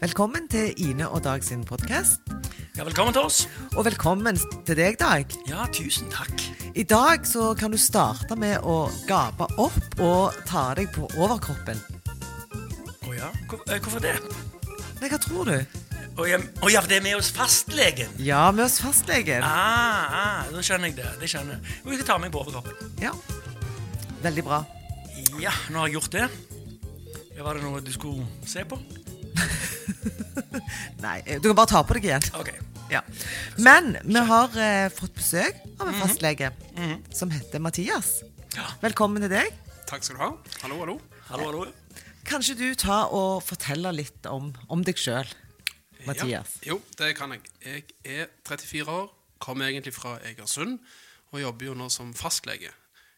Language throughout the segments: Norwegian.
Velkommen til Ine og Dag sin podkast. Ja, velkommen til oss. Og velkommen til deg, Dag. Ja, tusen takk. I dag så kan du starte med å gape opp og ta deg på overkroppen. Å ja, Hvor, eh, hvorfor det? Nei, hva tror du? Å ja, å ja, for det er med hos fastlegen. Ja, med oss fastlegen. Ah, ah, da skjønner jeg det. det skjønner jeg. Jeg skal ta meg på overkroppen. Ja. Veldig bra. Ja, nå har jeg gjort det. Var det noe du skulle se på? Nei, du kan bare ta på deg igjen. Okay. Ja. Men vi har eh, fått besøk av en fastlege som heter Mathias. Ja. Velkommen til deg. Takk skal du ha. Hallo, hallo. Hallo, hallo. Kanskje du ta og forteller litt om, om deg sjøl, Mathias? Ja, jo, det kan jeg. Jeg er 34 år, kommer egentlig fra Egersund og jobber jo nå som fastlege.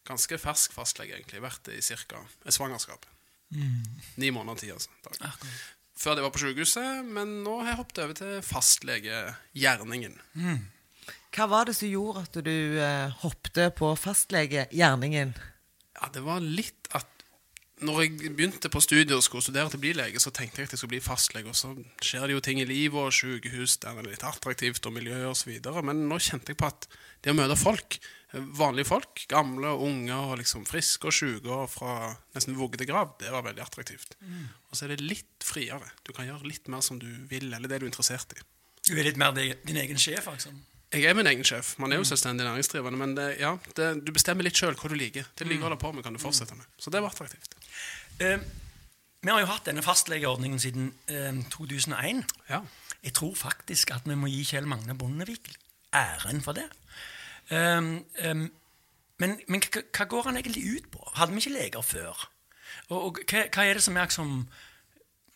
Ganske fersk fastlege, egentlig. Vært det i ca. et svangerskap. Ni måneder tid, altså. Dag. Før det var på sykehuset, men nå har jeg hoppet over til fastlegegjerningen. Hva var det som gjorde at du eh, hoppet på fastlegegjerningen? Ja, det var litt at når jeg begynte på studiet og skulle studere til å bli lege, så tenkte jeg at jeg skulle bli fastlege, og så skjer det jo ting i livet og sykehus det er litt attraktivt og miljø videre, men nå kjente jeg på at det å møte folk, vanlige folk, gamle og unge og liksom friske og syke og fra nesten vugge til grav, det var veldig attraktivt. Og så er det litt friere. Du kan gjøre litt mer som du vil, eller det du er interessert i. Du er litt mer din egen sjef, altså. Jeg er min egen sjef. Man er jo selvstendig næringsdrivende, men det, ja, det, du bestemmer litt sjøl hva du liker. Det du liker å holde på med, kan du fortsette med. Så det var attraktivt. Uh, vi har jo hatt denne fastlegeordningen siden uh, 2001. Ja. Jeg tror faktisk at vi må gi Kjell Magne Bondevik æren for det. Um, um, men men hva, går han egentlig ut på? Hadde vi ikke leger før? Og, og hva, hva er det som er som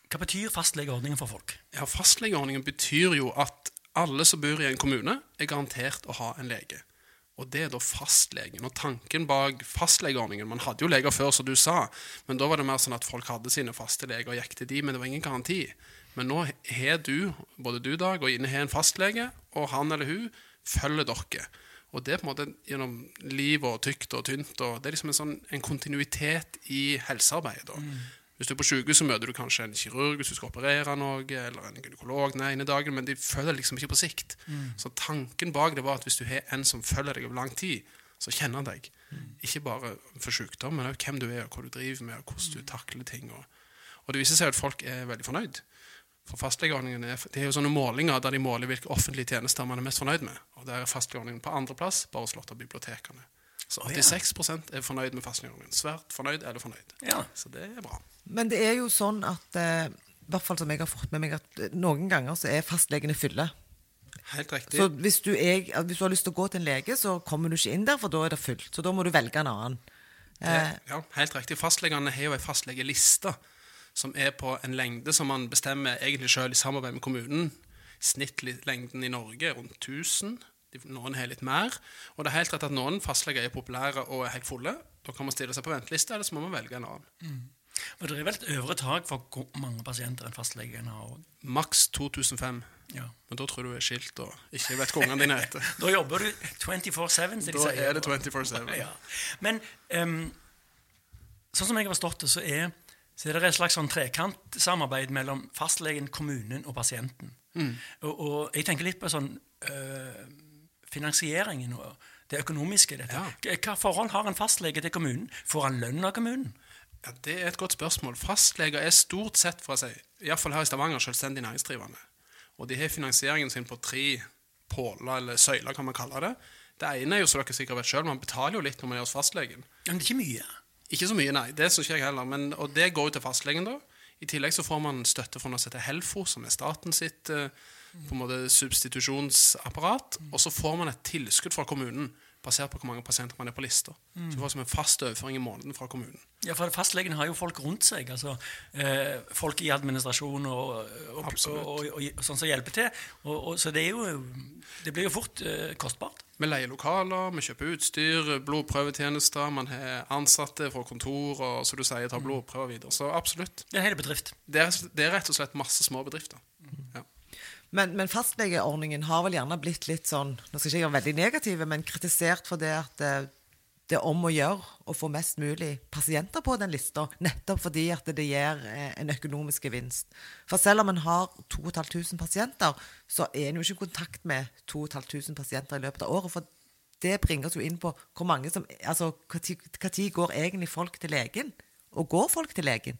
Hva betyr fastlegeordningen for folk? Ja, Fastlegeordningen betyr jo at alle som bor i en kommune, er garantert å ha en lege. Og det er da fastlegen. Og tanken bak fastlegeordningen Man hadde jo leger før, som du sa, men da var det mer sånn at folk hadde sine faste leger og gikk til de, men det var ingen garanti. Men nå har du, både du Dag og Ine, har en fastlege, og han eller hun følger dere. Og det er på en måte gjennom livet og tykt og tynt. og Det er liksom en, sånn, en kontinuitet i helsearbeidet. da. Hvis du er på sykehus, så møter du kanskje en kirurg hvis du skal operere noe, eller en gynekolog den ene dagen, men de følger liksom ikke på sikt. Så tanken bak det var at hvis du har en som følger deg over lang tid, så kjenner han deg. Ikke bare for sykdom, men også hvem du er, og hva du driver med, og hvordan du takler ting. Og, og det viser seg at folk er veldig fornøyd. For fastlegeordningen er, det er jo sånne målinger der de måler hvilke offentlige tjenester man er mest fornøyd med. Og der er fastlegeordningen på andreplass, bare slått av bibliotekene. Så Å, ja. 86% er fornøyd med fastlegeordningen. Svært fornøyd eller fornøyd. Ja. Så det er bra. Men det er jo sånn at eh, i hvert fall som jeg har fått med meg, at eh, noen ganger så er fastlegene fylle. Helt riktig. Så hvis du, er, hvis du har lyst til å gå til en lege, så kommer du ikke inn der, for da er det fullt. Så da må du velge en annen. Eh, Ja, helt riktig. Fastlegene har jo ei fastlegeliste som er på en lengde som man bestemmer egentlig sjøl i samarbeid med kommunen. Snittlengden i Norge er rundt 1000. Noen har litt mer. Og det er helt rett at noen fastleger er populære og er helt fulle. Da kan man stille seg på venteliste, eller så må man velge en annen. Og det er vel et øvre tak for hvor mange pasienter en fastlege har òg. Maks 2005. Ja. Men da tror du er skilt og ikke vet hva ungene dine heter. Da jobber du 24-7. som de Da er det 24-7. Ja. Men um, sånn som jeg har forstått det, så er, så er det et slags sånn trekantsamarbeid mellom fastlegen, kommunen og pasienten. Mm. Og, og jeg tenker litt på sånn øh, finansieringen og det økonomiske i dette. Ja. Hva forhold har en fastlege til kommunen? Får han lønn av kommunen? Ja, Det er et godt spørsmål. Fastleger er stort sett fra seg, iallfall her i Stavanger, selvstendig næringsdrivende. Og de har finansieringen sin på tre påler, eller søyler, kan man kalle det. Det ene er jo, som dere sikkert vet selv, man betaler jo litt når man er hos fastlegen. Men det er ikke mye. Ikke så mye, nei. Det syns ikke jeg heller. Men, og det går jo til fastlegen, da. I tillegg så får man støtte fra noe som heter Helfo, som er staten sitt eh, på en måte substitusjonsapparat. Og så får man et tilskudd fra kommunen basert på hvor mange pasienter man er på lista. Så du får som en fast overføring i måneden fra kommunen. Ja, for Fastlegen har jo folk rundt seg. altså eh, Folk i administrasjon og, og, og, og, sånn som hjelper til. Så det jo Det blir jo fort eh, kostbart. Vi leier lokaler, vi kjøper utstyr, blodprøvetjenester, man har ansatte fra kontor og som du sier, tar blodprøver videre. Så absolutt. Det er en hel bedrift. Det er, det er rett og slett masse små bedrifter. Ja. Men, men fastlegeordningen har vel gjerne blitt litt sånn Nå skal ikke jeg være veldig negative, men kritisert for det at eh, det er om å gjøre å få mest mulig pasienter på den lista, nettopp fordi at det gir eh, en økonomisk gevinst. For selv om en har 2500 pasienter, så er en jo ikke i kontakt med 2500 pasienter i løpet av året. For det bringer oss jo inn på hvor mange som Altså når går egentlig folk til legen? Og går folk til legen?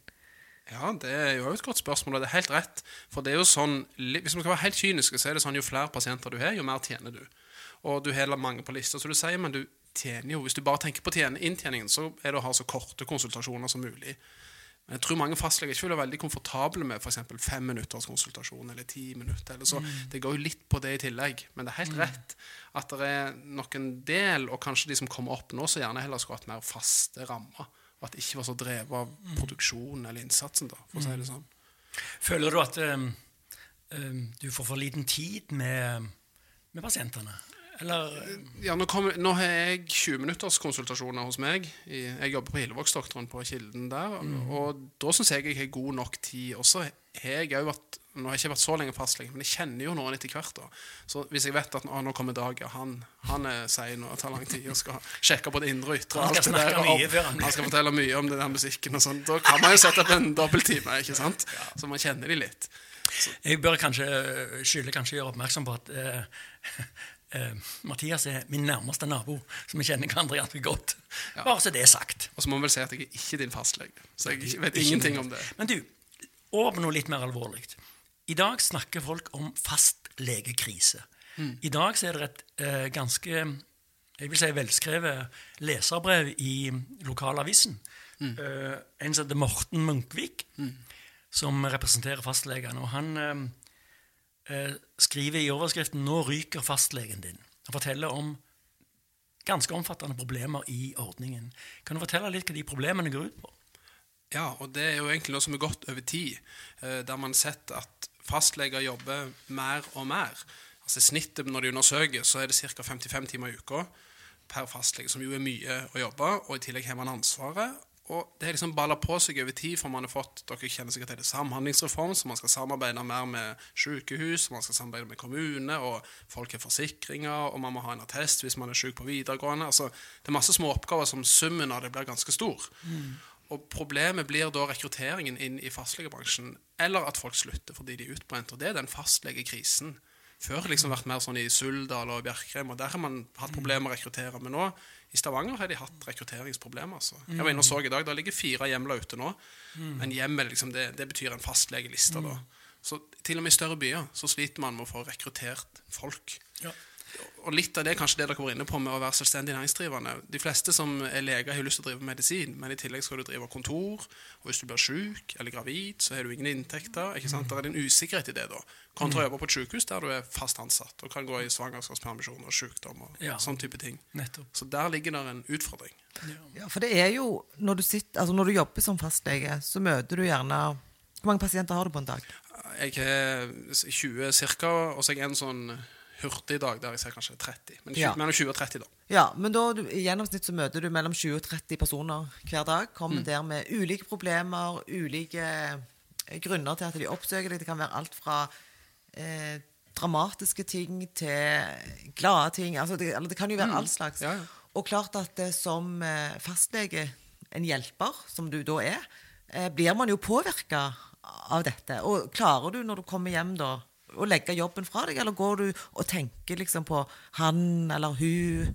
Ja, det er jo et godt spørsmål, og det er helt rett. For det er jo sånn, Hvis vi skal være helt kyniske, så er det sånn jo flere pasienter du har, jo mer tjener du. Og du har mange på lista, så du sier, men du tjener jo Hvis du bare tenker på inntjeningen, så er det å ha så korte konsultasjoner som mulig. Men jeg tror mange fastleger ikke vil være veldig komfortable med f.eks. fem minutters konsultasjon eller ti minutter. Eller så. Mm. Det går jo litt på det i tillegg. Men det er helt mm. rett at det er nok en del, og kanskje de som kommer opp nå, så gjerne heller skulle hatt mer faste rammer. At det ikke var så drevet av mm. produksjonen eller innsatsen, da, for å si det mm. sånn. Føler du at um, um, du får for liten tid med, med pasientene? Eller Ja, nå, kom, nå, har jeg 20 minutters konsultasjoner hos meg. Jeg jobber på Hillevågsdoktoren på Kilden der. Mm. Og da syns jeg jeg har god nok tid. Og så har jeg òg vært Nå har jeg ikke vært så lenge fastlege, men jeg kjenner jo noen etter hvert. da Så hvis jeg vet at nå kommer Dag, ja, han, han er sein og tar lang tid og skal sjekke både indre og ytre Han skal snakke der, mye før han Han skal fortelle mye om den der musikken og sånn. Da kan man jo sette opp en dobbelttime, ikke sant? Så man kjenner de litt. Så. Jeg bør kanskje skylde kanskje gjøre oppmerksom på at eh, eh, Mathias er min nærmeste nabo, så vi kjenner hverandre ganske godt. Ja. Bare så det er sagt. Og så må vi vel si at jeg er ikke din fastlege, så jeg vet ingenting om det. Men du, over noe litt mer alvorlig. I dag snakker folk om fastlegekrise. Mm. I dag så er det et uh, ganske jeg vil si velskrevet leserbrev i lokalavisen. Mm. Uh, en som heter Morten Munkvik, mm. som representerer fastlegene. Og han uh, skriver i overskriften 'Nå ryker fastlegen din'. Han forteller om ganske omfattende problemer i ordningen. Kan du fortelle litt hva de problemene går ut på? Ja, og det er jo egentlig noe som er gått over tid, eh, der man har sett at fastleger jobber mer og mer. Altså snittet når de undersøker, så er det ca. 55 timer i uka per fastlege, som jo er mye å jobbe, og i tillegg har man ansvaret. Og det har liksom balla på seg over tid, for man har fått dere kjenner sikkert til det, samhandlingsreform, så man skal samarbeide mer med sykehus, man skal samarbeide med kommune, og folk har forsikringer, og man må ha en attest hvis man er syk på videregående. Altså, det er masse små oppgaver som summen av det blir ganske stor. Mm. Og problemet blir da rekrutteringen inn i fastlegebransjen, eller at folk slutter fordi de er utbrent. Og det er den fastlegekrisen. Før har det liksom vært mer sånn i Suldal og Bjerkreim, og der har man hatt problemer med å rekruttere. Men nå i Stavanger har de hatt rekrutteringsproblemer. Altså. Jeg var inne og så i dag, Da ligger fire hjemler ute nå. Men hjemmet liksom, det, det, betyr en fastlegeliste. da. Så til og med i større byer så sliter man med å få rekruttert folk. Ja og litt av det er kanskje det dere var inne på med å være selvstendig næringsdrivende. De fleste som er leger, har lyst til å drive medisin, men i tillegg skal du drive kontor. Og hvis du blir syk eller gravid, så har du ingen inntekter. ikke sant? Der er det en usikkerhet i det. da. Kontra å jobbe på et sykehus der du er fast ansatt og kan gå i svangerskapspermisjon og sykdom. og ja. sånn type ting. Nettopp. Så der ligger det en utfordring. Ja. ja, for det er jo, når du, sitter, altså når du jobber som fastlege, så møter du gjerne Hvor mange pasienter har du på en dag? Jeg har 20 ca., og så er jeg en sånn hurtigdag der jeg ser kanskje 30. Men 20, ja. mellom 20 og 30, da. Ja, men da, i gjennomsnitt så møter du mellom 20 og 30 personer hver dag. Kommer mm. der med ulike problemer, ulike eh, grunner til at de oppsøker deg. Det kan være alt fra eh, dramatiske ting til glade ting. Altså det, det kan jo være mm. all slags. Ja, ja. Og klart at det, som eh, fastlege, en hjelper, som du da er, eh, blir man jo påvirka av dette. Og klarer du, når du kommer hjem da å legge jobben fra deg, eller går du og tenker liksom på han eller hun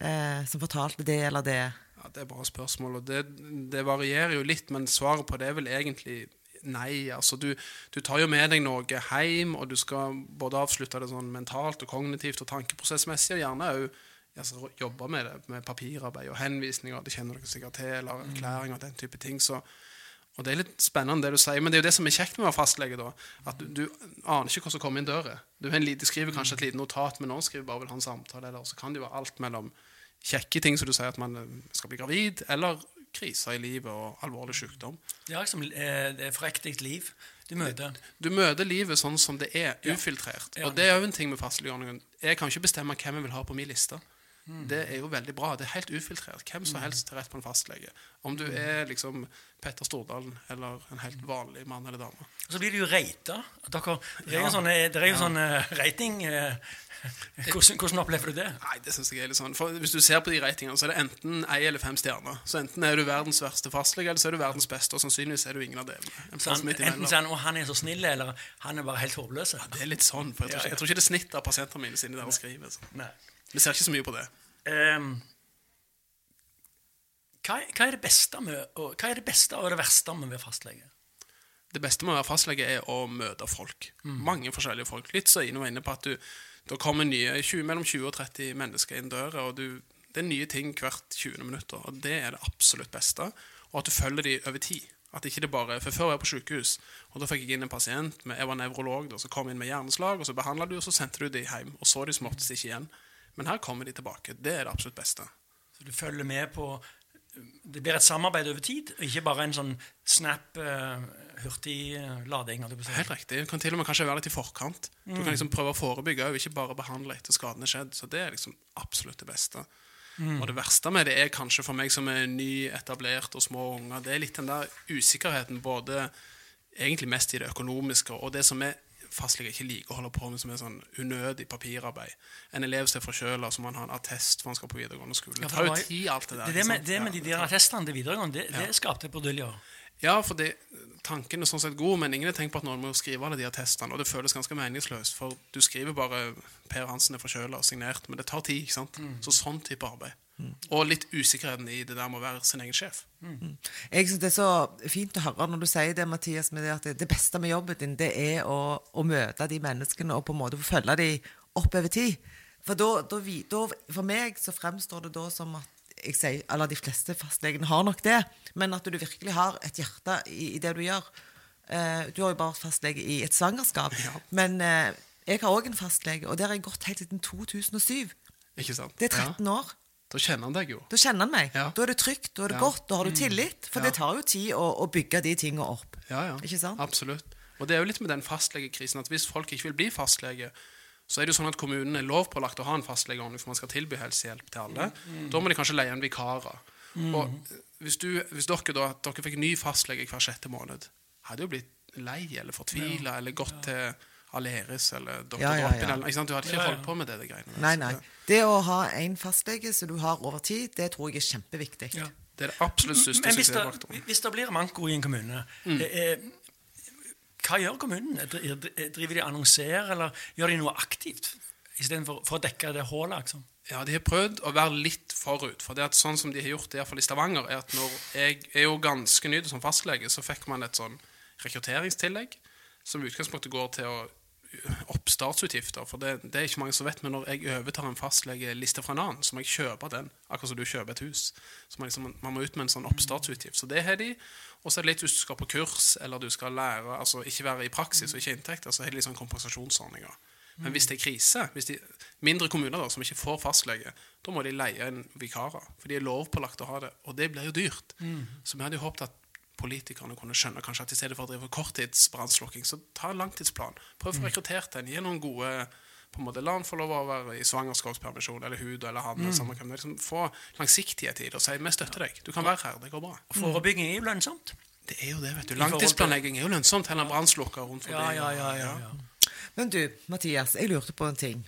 eh, som fortalte det eller det? Ja, Det er bra spørsmål, og det, det, varierer jo litt, men svaret på det er vel egentlig nei. Altså, du, du, tar jo med deg noe hjem, og du skal både avslutte det sånn mentalt og kognitivt og tankeprosessmessig, og gjerne òg altså, jobbe med det med papirarbeid og henvisninger, det kjenner dere sikkert til, eller erklæringer og den type ting. så og Det er litt spennende, det du sier, men det er jo det som er kjekt med å være fastlege. da, at Du, du aner ikke hva som kommer inn døra. Du, du, skriver kanskje et lite notat, men noen skriver bare vil ha en samtale. Eller så kan det jo være alt mellom kjekke ting som du sier, at man eh, skal bli gravid, eller kriser i livet og alvorlig sykdom. Liksom, eh, det er prektig liv du møter. Du møter livet sånn som det er, ufiltrert. Ja. Ja. Og det er jo en ting med fastlegeordningen. Jeg kan ikke bestemme hvem jeg vil ha på min liste. Det er jo veldig bra. Det er helt ufiltrert. Hvem som helst har rett på en fastlege. Om du er liksom Petter Stordalen eller en helt vanlig mann eller dame. Og så blir det jo reita. Dere, det er jo sånn, det er jo sånn eh, rating eh, hvordan, hvordan opplever du det? Nei, det synes jeg er litt sånn For Hvis du ser på de ratingene, så er det enten ei eller fem stjerner. Så enten er du verdens verste fastlege, eller så er du verdens beste. Og sannsynligvis er du ingen av delene. En han, enten sier han, «Å, han er så snill, eller han er bare helt håpløs. Det er litt sånn. For jeg, tror ikke, ja. jeg tror ikke det er snitt av pasientene mine sine der og skriver. Vi ser ikke så mye på det. Ehm, hva, hva, er med, hva er det beste og det verste med å være fastlege? Det beste med å være fastlege er å møte folk. Mange forskjellige folk. Litt så inn og inne på at du, da kommer nye, 20, mellom 20 og 30 mennesker inn døra, og du, det er nye ting hvert 20 minutter. Og det er det absolutt beste. Og at du følger de over tid. At ikke det bare, for Før var jeg på sykehus, og da fikk jeg inn en pasient med, jeg var nevrolog, og så kom jeg inn med hjerneslag, og så behandla du, og så sendte du de hjem. Og så de som oftest ikke igjen. Men her kommer de tilbake. Det er det absolutt beste. Så du følger med på Det blir et samarbeid over tid, og ikke bare en sånn snap, uh, hurtig eh, lading. å si. Helt riktig. Du kan til og med kanskje være litt i forkant. Du kan liksom prøve å forebygge og ikke bare behandle etter skaden er skjedd. Så det er liksom absolutt det beste. Og det verste med det er kanskje for meg som er nyetablert og små unger, det er litt den der usikkerheten både egentlig mest i det økonomiske og det som er fastleger ikke liker å holde på med, som er sånn unødig papirarbeid. En elev ser fra sjøl som han ha en attest for han skal på videregående skole. Ja, Det tar jo tid, alt det der. Det, det, med, det med Ja, de der attestene til videregående, det, det skapte bruduljer. ja, for det, tanken er sånn sett god, men ingen har tenkt på at noen må skrive alle de attestene, og det føles ganske meningsløst, for du skriver bare Per Hansen er forkjøla og signert, men det tar tid, ikke sant? Så sånn type arbeid. Og litt usikkerheten i det der med å være sin egen sjef. Jeg synes Det er så fint å høre når du sier det, Mathias, med det at det, beste med jobben din det er å, å møte de menneskene og på en måte følge dem opp over tid. For, da, da, vi- da, for meg så fremstår det da som at jeg sier, eller de fleste fastlegene har nok det, men at du virkelig har et hjerte i, i det du gjør. Uh, du har jo bare vært fastlege i et svangerskap, Ja. men uh, jeg har òg en fastlege, og der har jeg gått helt siden 2007. Ikke sant? Det er 13 år. Da kjenner han deg jo. Da kjenner han meg. Ja. Da er det trygt, da er det Ja. Mm. godt, da har du tillit. For Ja. det tar jo tid å, å bygge de tingene opp. Ja, ja. Ikke sant? Absolutt. Og det er jo litt med den fastlegekrisen at hvis folk ikke vil bli fastlege, så er det jo sånn at kommunen er lovpålagt å ha en fastlegeordning for man skal tilby helsehjelp til alle. Mm. Da må de kanskje leie en vikarer. Og hvis, du, hvis dere da dere fikk ny fastlege hver sjette måned, hadde jo blitt lei eller fortvila eller gått til Aleris eller Dr. Ja, ja, ja. sant? Du hadde ikke Ja, ja. holdt på med det, det greiene der. Nei, nei. Det, å ha en fastlege som du har over tid, det tror jeg er kjempeviktig. Ja. det er det absolutt største Men hvis det, suksessfaktoren. hvis det blir manko i en kommune, Mm. eh, hva gjør kommunen? Dri- dri- Driver de annonserer, eller gjør de noe aktivt istedenfor for å dekke det hullet? Liksom? Ja, de har prøvd å være litt forut. For det at sånn som de har gjort det, i hvert fall i Stavanger, er at når jeg er jo ganske ny som fastlege, så fikk man et sånn rekrutteringstillegg som i utgangspunktet går til å oppstartsutgifter. For det, det er ikke mange som vet, men når jeg overtar en fastlegeliste fra en annen, så må jeg kjøpe den. Akkurat som du kjøper et hus. Så man, liksom, man må ut med en sånn oppstartsutgift. Så det har de. Og så er det litt hvis du skal på kurs, eller du skal lære, altså ikke være i praksis og ikke inntekter, så har de litt sånn kompensasjonsordninger. Men hvis det er krise, hvis de, mindre kommuner da, som ikke får fastlege, da må de leie en vikarer. For de er lovpålagt å ha det, og det blir jo dyrt. Så vi hadde jo håpet at politikerne kunne skjønne kanskje at i stedet for å drive korttidsbrannslukking, så ta en langtidsplan. Prøv å få rekruttert en. Gi noen gode på en måte, La han få lov å være i svangerskapspermisjon eller hud eller han. eller samme hvem er. liksom, få langsiktighet i det og si vi støtter deg. Du kan være her. Det går bra. Forebygging er jo lønnsomt. Det er jo det, vet du. Langtidsplanlegging er jo lønnsomt. Heller brannslukker rundt forbi. Ja, ja, ja, ja, ja. Men du, Mathias, jeg lurte på en ting.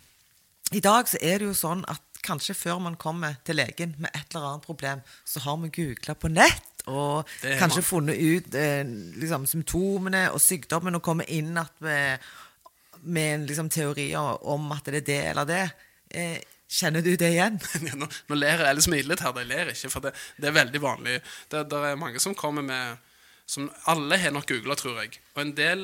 I dag så er det jo sånn at kanskje før man kommer til legen med et eller annet problem, så har vi googla på nett og kanskje funnet ut eh, liksom, symptomene og sykdommen og kommet inn med, med en liksom, teori om at det er det eller det. Eh, kjenner du det igjen? Nå, nå ler jeg eller smiler litt her, jeg ler ikke, for det, det er veldig vanlig. Det, det er mange som kommer med som Alle har nok googla, tror jeg. Og en del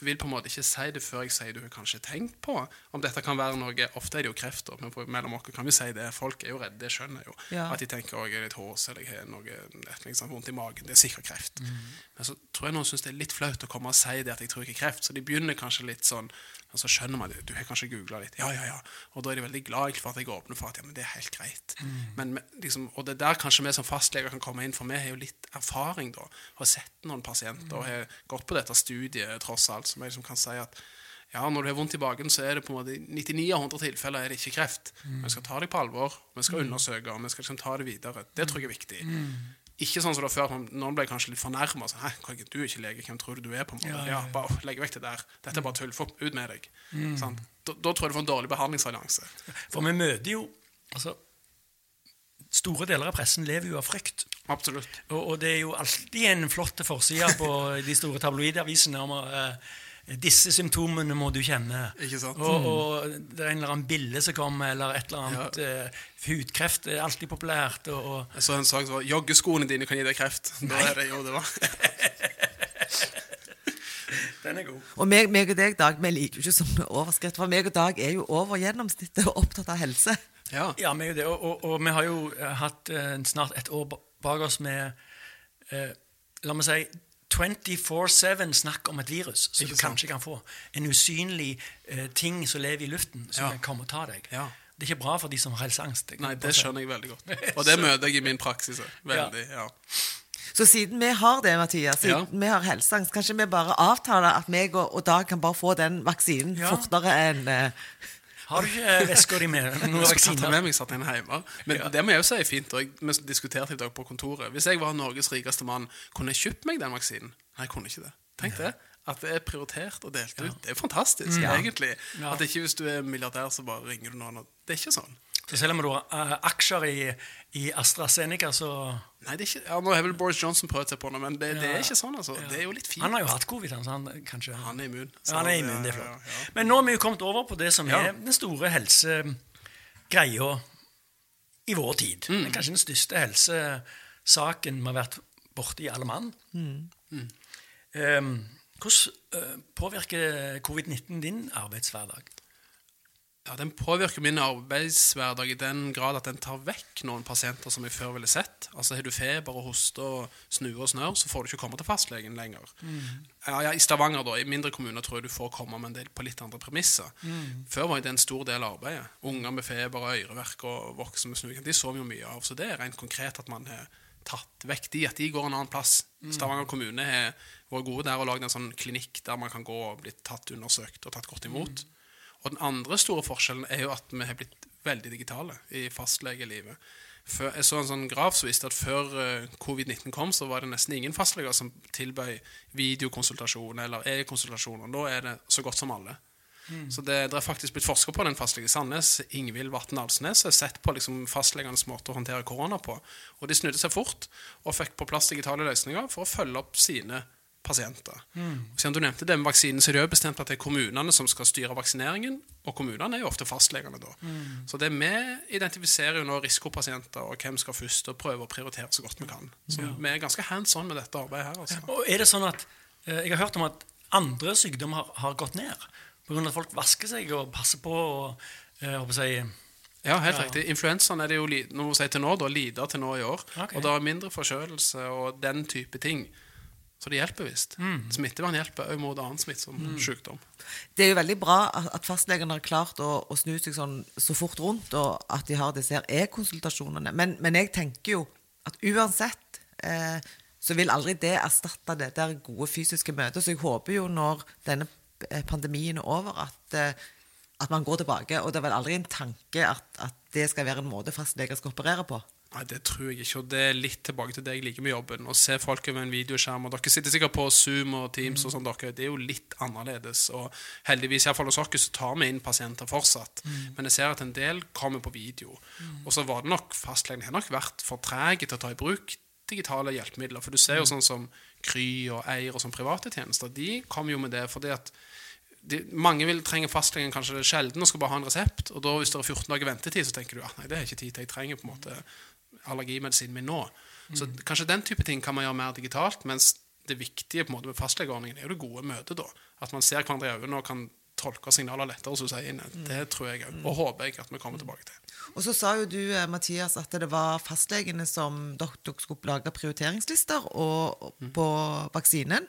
vil på en måte ikke si det før jeg sier du har kanskje tenkt på om dette kan være noe Ofte er det jo krefter, men på, mellom oss kan vi si det. Folk er jo redde, det skjønner jeg jo. Ja. At de tenker at jeg er litt hås eller jeg har noe liksom, vondt i magen. Det er sikkert kreft. Men så tror jeg noen syns det er litt flaut å komme og si det at jeg tror ikke kreft. Så de begynner kanskje litt sånn og så skjønner man det. Du har kanskje googla litt. Ja, ja, ja. Og da er de veldig glad for at jeg åpner for at ja, men det er helt greit. Mm. men, liksom, og det er der kanskje vi som fastleger kan komme inn, for vi har jo litt erfaring da. Har sett noen pasienter og har gått på dette studiet tross alt, som jeg liksom kan si at ja, når du har vondt i baken, så er det på en måte 99 av 100 tilfeller er det ikke kreft. Vi skal ta deg på alvor, vi skal undersøke, og vi skal liksom ta det videre. Det tror jeg er viktig. Ikke sånn som det var før, noen ble kanskje litt fornærma. Sånn, Hæ, er du er ikke lege, hvem tror du du er? på en måte? Ja, Ja, ja, bare Legg vekk det der. Dette er bare tull. Få ut med deg. Sant? Da, da tror jeg du får en dårlig behandlingsallianse. For vi møter jo altså, Store deler av pressen lever jo av frykt. Absolutt. Og, og det er jo alltid en flott forside på de store tabloidavisene om eh, disse symptomene må du kjenne. Ikke sant? Og, og det er en eller annen bille som kommer, eller et eller annet eh, Hudkreft er alltid populært. Og, og Jeg så en sak som var 'Joggeskoene dine kan gi deg kreft'. Da er det jo det var. den er god. Og meg, meg og deg, Dag, vi liker jo ikke sånne overskrifter. For meg og Dag er jo over gjennomsnittet og opptatt av helse. Ja. Ja, meg og det. Og, og, og vi har jo eh, hatt eh, snart et år bak oss med eh, La meg si 24-7 snakk om et virus som Ikke du sant? kanskje kan få. En usynlig eh, ting som lever i luften, som Ja. kan komme og ta deg. Ja. Det er ikke bra for de som har helseangst. Nei, det skjønner jeg veldig godt. Og det møter jeg i min praksis. Veldig, ja. Så siden vi har det, Mathias, siden vi har helseangst, kanskje vi bare avtaler at meg og, og Dag kan bare få den vaksinen Ja. fortere enn eh, Har du ikke veska di med noen vaksiner? med meg satt en hjemme. Men Ja. det må jeg jo si er fint. Og vi diskuterte i dag på kontoret. Hvis jeg var Norges rikeste mann, kunne jeg kjøpt meg den vaksinen? Nei, jeg kunne ikke det. Tenk det. At det er prioritert og delt ut. Det er fantastisk, egentlig. Ja. At ikke hvis du er milliardær, så bare ringer du noen. Det er ikke sånn. Så selv om du har eh, aksjer i, i AstraZeneca, så Nei, det er ikke, ja, Nå har vel Boris Johnson prøvd seg på det, men det, det er ikke sånn. altså. Det er jo litt fint. Han har jo hatt covid, han, så han kanskje Han er immun. så- Ja, han er immun, det er flott. ja, ja. Men nå har vi jo kommet over på det som Ja. er den store helsegreia i vår tid. Mm. Kanskje den største helsesaken vi har vært borti alle mann. Mm. Um, hvordan eh, påvirker covid-19 din arbeidshverdag? Ja, Den påvirker min arbeidshverdag i den grad at den tar vekk noen pasienter som jeg før ville sett. Altså Har du feber og hoste og snue og snørr, så får du ikke komme til fastlegen lenger. Ja, ja, I Stavanger, da, i mindre kommuner, tror jeg du får komme, men det er på litt andre premisser. Før var det en stor del av arbeidet. Unger med feber og øreverk og voksne med snue, de så vi jo mye av. Så det er rent konkret at man har tatt vekk de, at de går en annen plass. Stavanger kommune har vært gode der og lagd en sånn klinikk der man kan gå og bli tatt undersøkt og tatt godt imot. Og den andre store forskjellen er jo at vi har blitt veldig digitale i fastlegelivet. Før, jeg så en sånn graf som viste at før uh, covid-19 kom, så var det nesten ingen fastleger som tilbød videokonsultasjon eller e-konsultasjon. Og nå er det så godt som alle. Så det, det er faktisk blitt forska på den fastlege i Sandnes, Ingvild Vatn Alsnes, har sett på liksom fastlegenes måte å håndtere korona på. Og de snudde seg fort og fikk på plass digitale løsninger for å følge opp sine pasienter. Og Siden du nevnte det med vaksinen, så er det jo bestemt at det er kommunene som skal styre vaksineringen, og kommunene er jo ofte fastlegene da. Så det vi identifiserer jo nå risikopasienter og hvem skal først, og prøver å prioritere så godt vi kan. Så vi er ganske hands on med dette arbeidet her. altså. Og er det sånn at eh, Jeg har hørt om at andre sykdommer har, har gått ned. Av at folk vasker seg og passer på og jeg håper jeg, Ja, helt Ja. riktig. Influensaen er det jo noe å si til nå, da, lider til nå i år. Okay. Og det er mindre forkjølelse og den type ting. Så det hjelper visst. Smittevern hjelper òg mot annen smittsom sykdom. Det er jo veldig bra at fastlegene har klart å, å snu seg sånn så fort rundt, og at de har disse e-konsultasjonene. Men, men jeg tenker jo at uansett eh, så vil aldri det erstatte det der gode fysiske møtet. Så jeg håper jo når denne pandemien er over, at, eh, at man går tilbake. Og det er vel aldri en tanke at, at det skal være en måte fastleger skal operere på. Nei, det tror jeg ikke. Og det er litt tilbake til det jeg liker med jobben. Å se folk over en videoskjerm. Og dere sitter sikkert på Zoom og Teams og sånn, dere. Det er jo litt annerledes. Og heldigvis, iallfall hos oss, så tar vi inn pasienter fortsatt. Men jeg ser at en del kommer på video. Og så var det nok fastlegen har nok vært for treg til å ta i bruk digitale hjelpemidler. For du ser jo sånn som Kry og Eir og sånn private tjenester, de kommer jo med det fordi at de, mange vil trenge fastlegen kanskje sjelden og skal bare ha en resept. Og da hvis det er 14 dager ventetid, så tenker du at nei, det er ikke tid til jeg trenger på en måte allergimedisinen min nå. Så kanskje den type ting kan man gjøre mer digitalt, mens det viktige på en måte med fastlegeordningen er jo det gode møtet. da. At man ser hverandre i øynene og kan tolke signaler lettere. Så du sier inn. Det tror jeg og håper jeg at vi kommer tilbake til. Og så sa jo du, eh, Mathias, at det var fastlegene som dere skulle lage prioriteringslister og, mm. på vaksinen.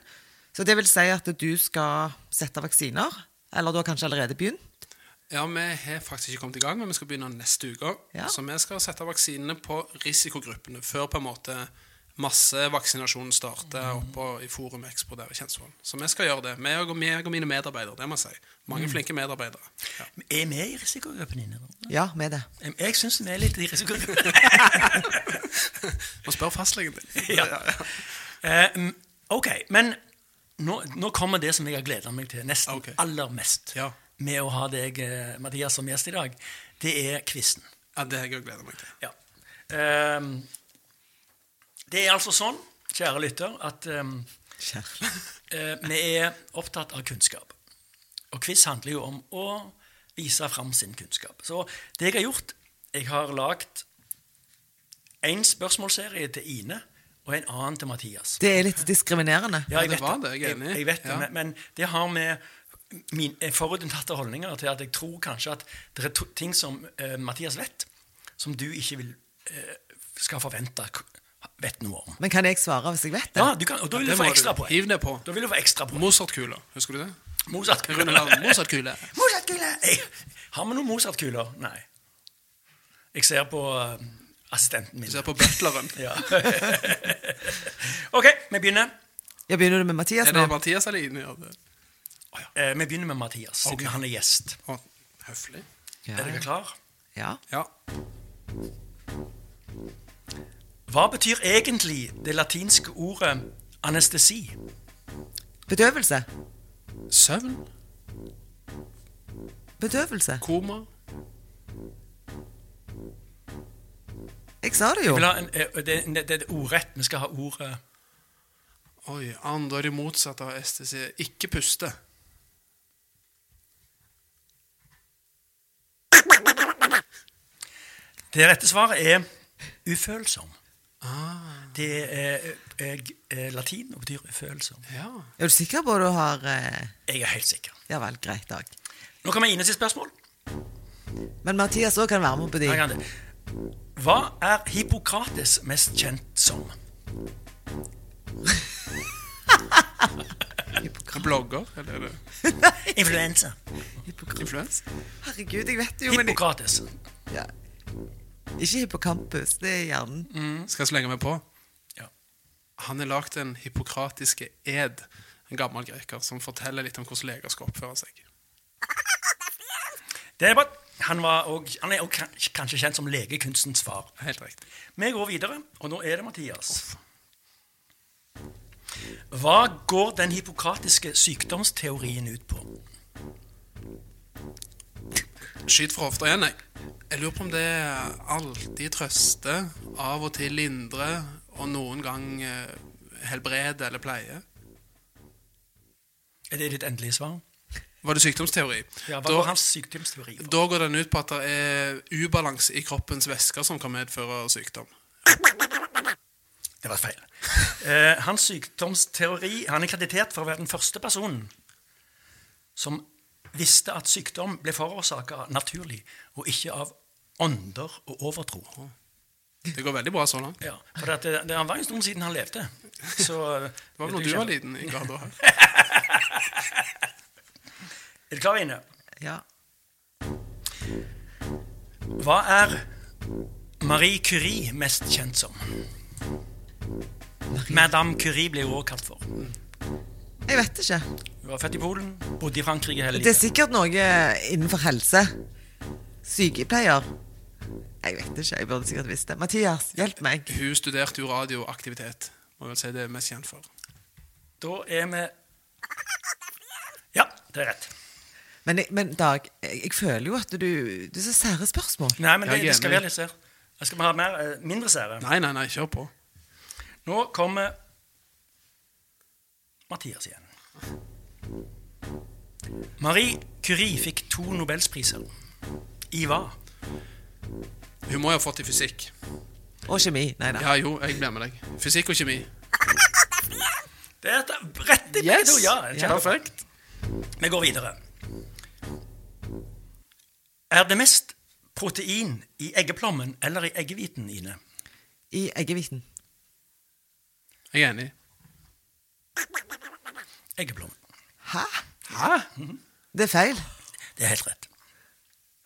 Så det vil si at du skal sette vaksiner? Eller du har kanskje allerede begynt? Ja, Vi har faktisk ikke kommet i gang, men vi skal begynne neste uke. Ja. Så vi skal sette vaksinene på risikogruppene før på en måte massevaksinasjonen starter oppe i Forum Expo der i Kjensvoll. Så vi skal gjøre det. Meg og, meg og mine medarbeidere. det må jeg si. Mange flinke medarbeidere. Ja. Er vi i risikogruppen inne? Ja, Ja, er det. Jeg syns vi er litt i risikogruppen. Må spørre fastlegen din. ja. Eh, mm, ok, men nå, nå kommer det som jeg har gleda meg til nesten okay. aller mest Ja. Med å ha deg, eh, Mathias, som gjest i dag. Det er quizen. Ja, det har jeg gleda meg til. Ja. Um, det er altså sånn, kjære lytter, at um, Kjære. uh, vi er opptatt av kunnskap. Og quiz handler jo om å vise fram sin kunnskap. Så det jeg har gjort Jeg har lagd en spørsmålsserie til Ine og en annen til Mathias. Det er litt diskriminerende. Ja, jeg det vet var det, jeg er enig. Jeg, jeg vet det, men, men det har med min eh, forutinntatte holdninger til at jeg tror kanskje at det er to, ting som eh, Mathias vet, som du ikke vil eh, skal forvente vet noe om. Men kan jeg svare hvis jeg vet det? Ja, du kan, og da vil ja, du få ekstra du. poeng. Hiv ned på. Da vil du få ekstra poeng. Mozart-kula. Husker du det? Mozart-kule. Mozart-kule. Mozart-kule! Har vi noen Mozart-kuler? Nei. Jeg ser på eh, assistenten min. Du ser på butleren. Ja. ok, vi begynner. Ja, Begynner du med Mathias Er det Mathias eller Ine? Gjør ja. Eh, vi begynner med Mathias, siden okay. han er gjest. Oh, høflig. Ja, Er dere klar? ja. Ja. Hva betyr egentlig det latinske ordet anestesi? Bedøvelse. Søvn. Bedøvelse. Koma. Jeg sa det jo. vil ha en, eh, det, det, det er ordrett. Vi skal ha ordet Oi, andre er det motsatte av estesi. Ikke puste. Det rette svaret er ufølsom. Ah, Det er, er, er latin og betyr ufølsom. ja. Er du sikker på at du har eh, Jeg er helt sikker. Ja vel, greit, Dag. Nå kommer Ine sitt spørsmål. Men Mathias òg kan være med på de. Kan. Hva er Hippokrates mest kjent som? Blogger, eller er det Influensa. influens? Herregud, jeg vet det jo, men jeg, Hippokrates. ja. Ikke hippocampus. Det er hjernen. Skal jeg slenge meg på? Ja. Han har lagd den hippokratiske ed, en gammel greker, som forteller litt om hvordan leger skal oppføre seg. Det er bra. Han, var og, han er også kanskje kjent som legekunstens far. Helt riktig. Vi går videre, og nå er det Mathias. Hva går den hippokratiske sykdomsteorien ut på? Skyt fra hofta igjen, jeg. Jeg lurer på om det alltid trøster, av og til lindre, og noen gang helbreder helbrede eller pleie. Er det ditt endelige svar? Var det sykdomsteori? Ja, hva da, var hans sykdomsteori for? da går den ut på at det er ubalanse i kroppens væsker som kan medføre sykdom. Det var feil. Eh, hans sykdomsteori Han er kreditert for å være den første personen som visste at sykdom ble forårsaka naturlig, og ikke av ånder og overtro. Det går veldig bra så langt. Ja, for det, det, Han var en stund siden han levde. Så, Det var vel når du var liten. i grad da. Er du klar, Ine? Ja. Hva er Marie Curie mest kjent som? Madame Curie ble hun også kalt for. Jeg vet ikke. Hun var født i Polen, bodde i Frankrike hele Det er sikkert noe innenfor helse. Sykepleier. Jeg vet ikke. Jeg burde sikkert visst det. Mathias, hjelp meg. Hun studerte jo radioaktivitet. Må vel si det er mest kjent for. Da er vi Ja, det er rett. Men, men Dag, jeg, jeg føler jo at du Du er så sære spørsmål. Nei, men det, er det skal være litt sære. Skal vi ha mer, eh, mindre sære. Nei, nei, nei, kjør på. Nå kommer Mathias igjen. Marie Curie fikk to nobelspriser. I hva? Hun må jo ha fått i fysikk. Og kjemi. Nei da. Ja, jo, jeg blir med deg. Fysikk og kjemi. Det er et rett i yes. ja, ja. Perfekt. Vi går videre. Er det mest protein i eggeplommen eller i eggehviten, Ine? I eggehviten. Jeg er enig. Eggeplommen. Hæ? Hæ? Det er feil. Det er helt rett.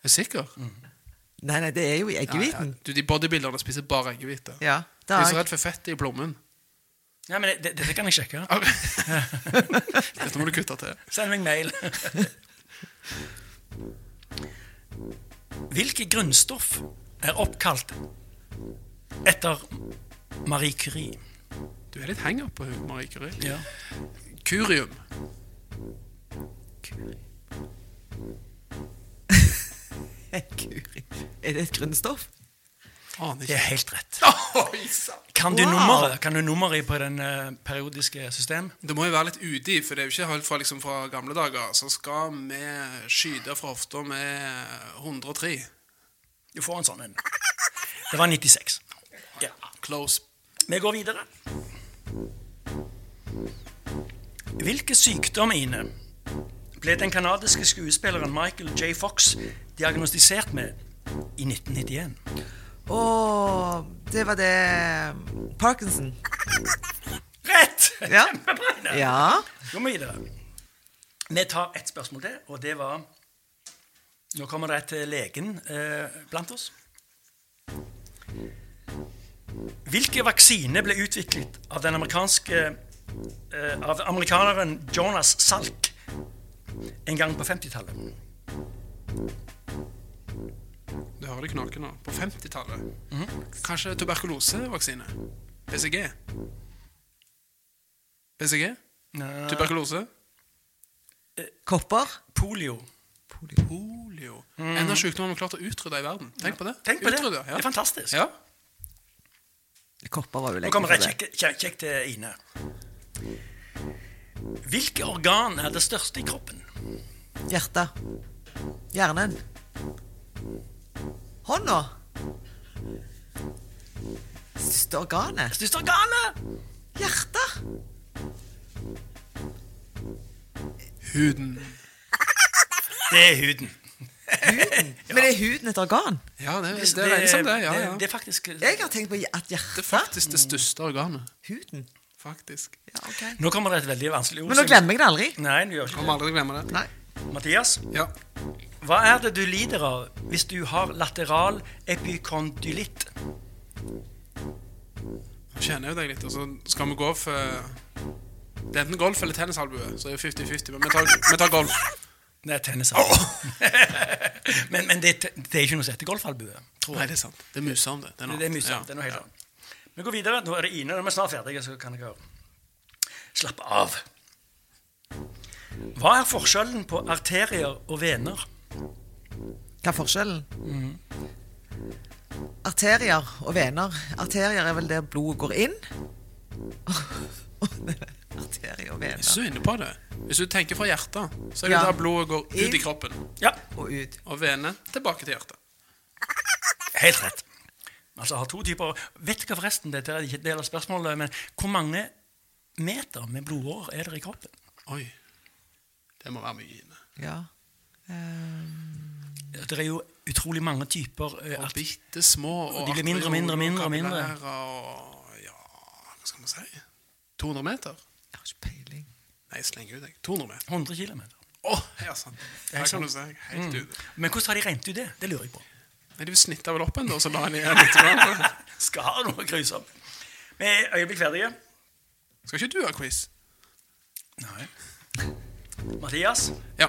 Er du sikker? Nei, nei, det er jo i Ja, ja. eggehviten. Du, De bodybuilderne spiser bare eggehvite. Ja. De er så Dag. redd for fettet i plommen. Ja, men det, Dette kan jeg sjekke. Dette må du kutte til. Send meg mail. Hvilke grunnstoff er oppkalt etter Marie Curie? Du er litt henger på Marie Curie. Ja. Kurium. Kurium. Er det et grunnstoff? Aner Det er helt rett. Kan du Wow. nummeret Kan du nummeret på den eh, periodiske system? Det må jo være litt uti, for det er jo ikke helt fra, liksom, fra gamle dager. Så skal vi skyte fra hofta med 103. Du får en sånn en. Det var 96. Ja. Close. Vi går videre. Hvilke sykdom, Ine, ble den kanadiske skuespilleren Michael J. Fox diagnostisert med i 1991? Å, det var det Parkinson. Rett! Ja. Kjempebra! Ja. Gå vi videre. Vi tar ett spørsmål til, og det var Nå kommer det et til legen eh, blant oss. Hvilke vaksiner ble utviklet av den amerikanske eh, Av amerikaneren Jonas Salk en gang på 50-tallet? Du hører det knaker nå. På 50-tallet. Kanskje tuberkulosevaksine? BCG? BCG? Nei, Tuberkulose? Kopper. polio. Polio. En av sykdommene vi har klart å utrydde i verden. Tenk på det. Tenk på det. Utrydde, Det er fantastisk. Ja. Kopper var jo Nå lenge kommer før det det. kjekt kjek, kjek til Ine. Hvilke organ er det største i kroppen? Hjertet. Hjernen. Hånda. Største organet. Største organet! Hjertet. Huden. Det er huden. Men er huden et organ? Ja, det, det, det som det. Ja, ja. det, det er faktisk Jeg har tenkt på at Det er faktisk det største organet. Huden. Faktisk. Ja, okay. Nå kommer det et veldig vanskelig ord. Men nå glemmer jeg det aldri. Nei, du gjør ikke Kommer aldri glemme det. Nei. Mathias, Ja. hva er det du lider av hvis du har lateral epikondylitt? Jeg kjenner jo deg litt, og så skal vi gå for Det er enten golf eller tennisalbue, så det er jo 50-50. Men vi tar, vi tar golf. Det er Oh. men men det, det er ikke noe som heter golfalbue. tror Nei, det er sant. Det er musom, det. Det er, noe Det er. Det er noe helt annet. Vi går videre. Nå er det Ine. Nå er vi snart ferdige, så kan dere slappe av. Hva er forskjellen på arterier og vener? Hva er forskjellen? Arterier og vener. Arterier er vel der blodet går inn. Arterier og er vener. så inne på det. Hvis du tenker fra hjertet, så er det Ja. der blodet går ut i kroppen. Ja, Og ut. Og vene tilbake til hjertet. helt rett. Altså har to typer Vet hva forresten, dette er ikke en del av spørsmålet, men hvor mange meter med blodår er det i kroppen? Oi. Det må være mye inne. Ja. Um... Det er jo utrolig mange typer eh, Og bitte små. Og de blir mindre og mindre, mindre og mindre. kapillærer Og ja, hva skal man si? 200 meter? Har ikke peiling. Nei, sleng ut, jeg. 200 meter. 100 km. Oh, ja, sant. er Her kan du se. Helt Mm. ute. Men hvordan har de regnet ut det? Det lurer jeg på. Nei, de snitta vel opp en, da, så la han igjen litt. Skal ha noe grusomt. Vi er øyeblikk ferdige. Skal ikke du ha quiz? Nei. Mathias, Ja.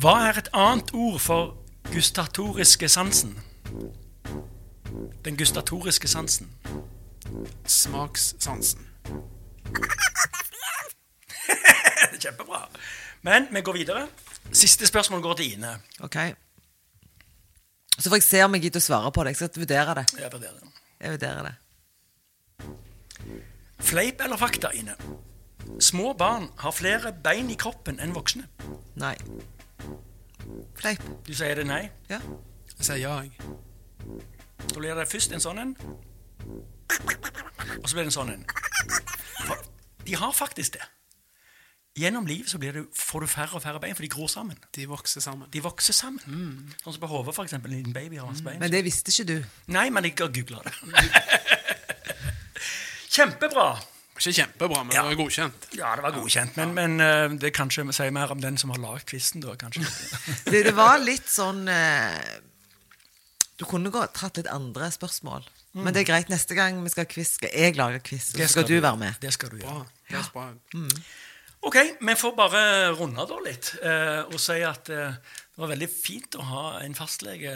hva er et annet ord for gustatoriske sansen? Den gustatoriske sansen. Smakssansen. Kjempebra. Men vi går videre. Siste spørsmål går til Ine. Ok. Så får jeg se om jeg gidder å svare på det. Jeg skal vurdere det. Jeg vurderer det. Jeg vurderer det. Fleip eller fakta, Ine? Små barn har flere bein i kroppen enn voksne. Nei. Fleip. Du sier det nei. Ja. Jeg sier ja, jeg. Da blir det først en sånn en. Og så blir det en sånn en. De har faktisk det. Gjennom livet så blir det, får du færre og færre bein, for de gror sammen. De vokser sammen. De vokser sammen. Sånn som på hodet, eksempel. En liten baby har masse bein. Men det visste ikke du. Nei, men jeg har googla det. Kjempebra. Ikke kjempebra, men Ja. det var godkjent. Ja, det var godkjent, men, men uh, det kanskje sier mer om den som har lagd quizen, da, kanskje. Det, det var litt sånn eh, Du kunne godt tatt litt andre spørsmål. Men det er greit. Neste gang vi skal ha quiz, skal jeg lage quiz. Og så skal du være med. Det skal du gjøre. Ja. Er. Ok, vi får bare runde da litt eh, og si at eh, det var veldig fint å ha en fastlege.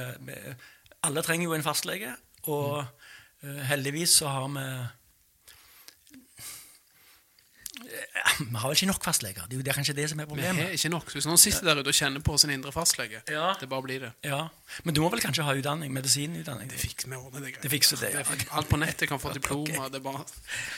Alle trenger jo en fastlege, og eh, heldigvis så har vi Vi har vel ikke nok fastleger. Det er kanskje det som er problemet. Vi har ikke nok. Så hvis noen sitter der ute og kjenner på sin indre fastlege, Ja. det bare blir det. Ja, Men du må vel kanskje ha utdanning? Medisinutdanning? Det fikser vi ordner det. Det fikser det, ja. Det- Alt på nettet kan få diploma. Det er bare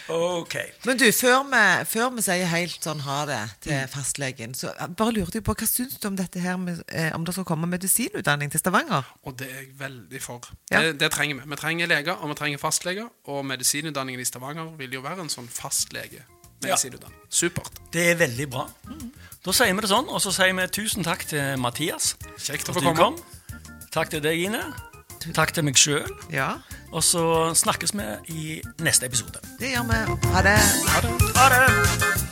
Ok. Men du, før vi, før vi sier helt sånn ha det til Mm. fastlegen, så bare lurte jeg på hva syns du om dette her med, eh, om det skal komme medisinutdanning til Stavanger? Og det er jeg veldig for. Ja. Det, det trenger vi. Vi trenger leger, og vi trenger fastleger. Og medisinutdanningen i Stavanger vil jo være en sånn fastlege. Medisinutdanning. Supert. Det er veldig bra. Da sier vi det sånn, og så sier vi tusen takk til Mathias. Kjekt å få komme. kom. Takk til deg, Ine. Takk til meg sjøl. Ja, Og så snakkes vi i neste episode. det gjør vi. Ha det. Ha det. Ha det!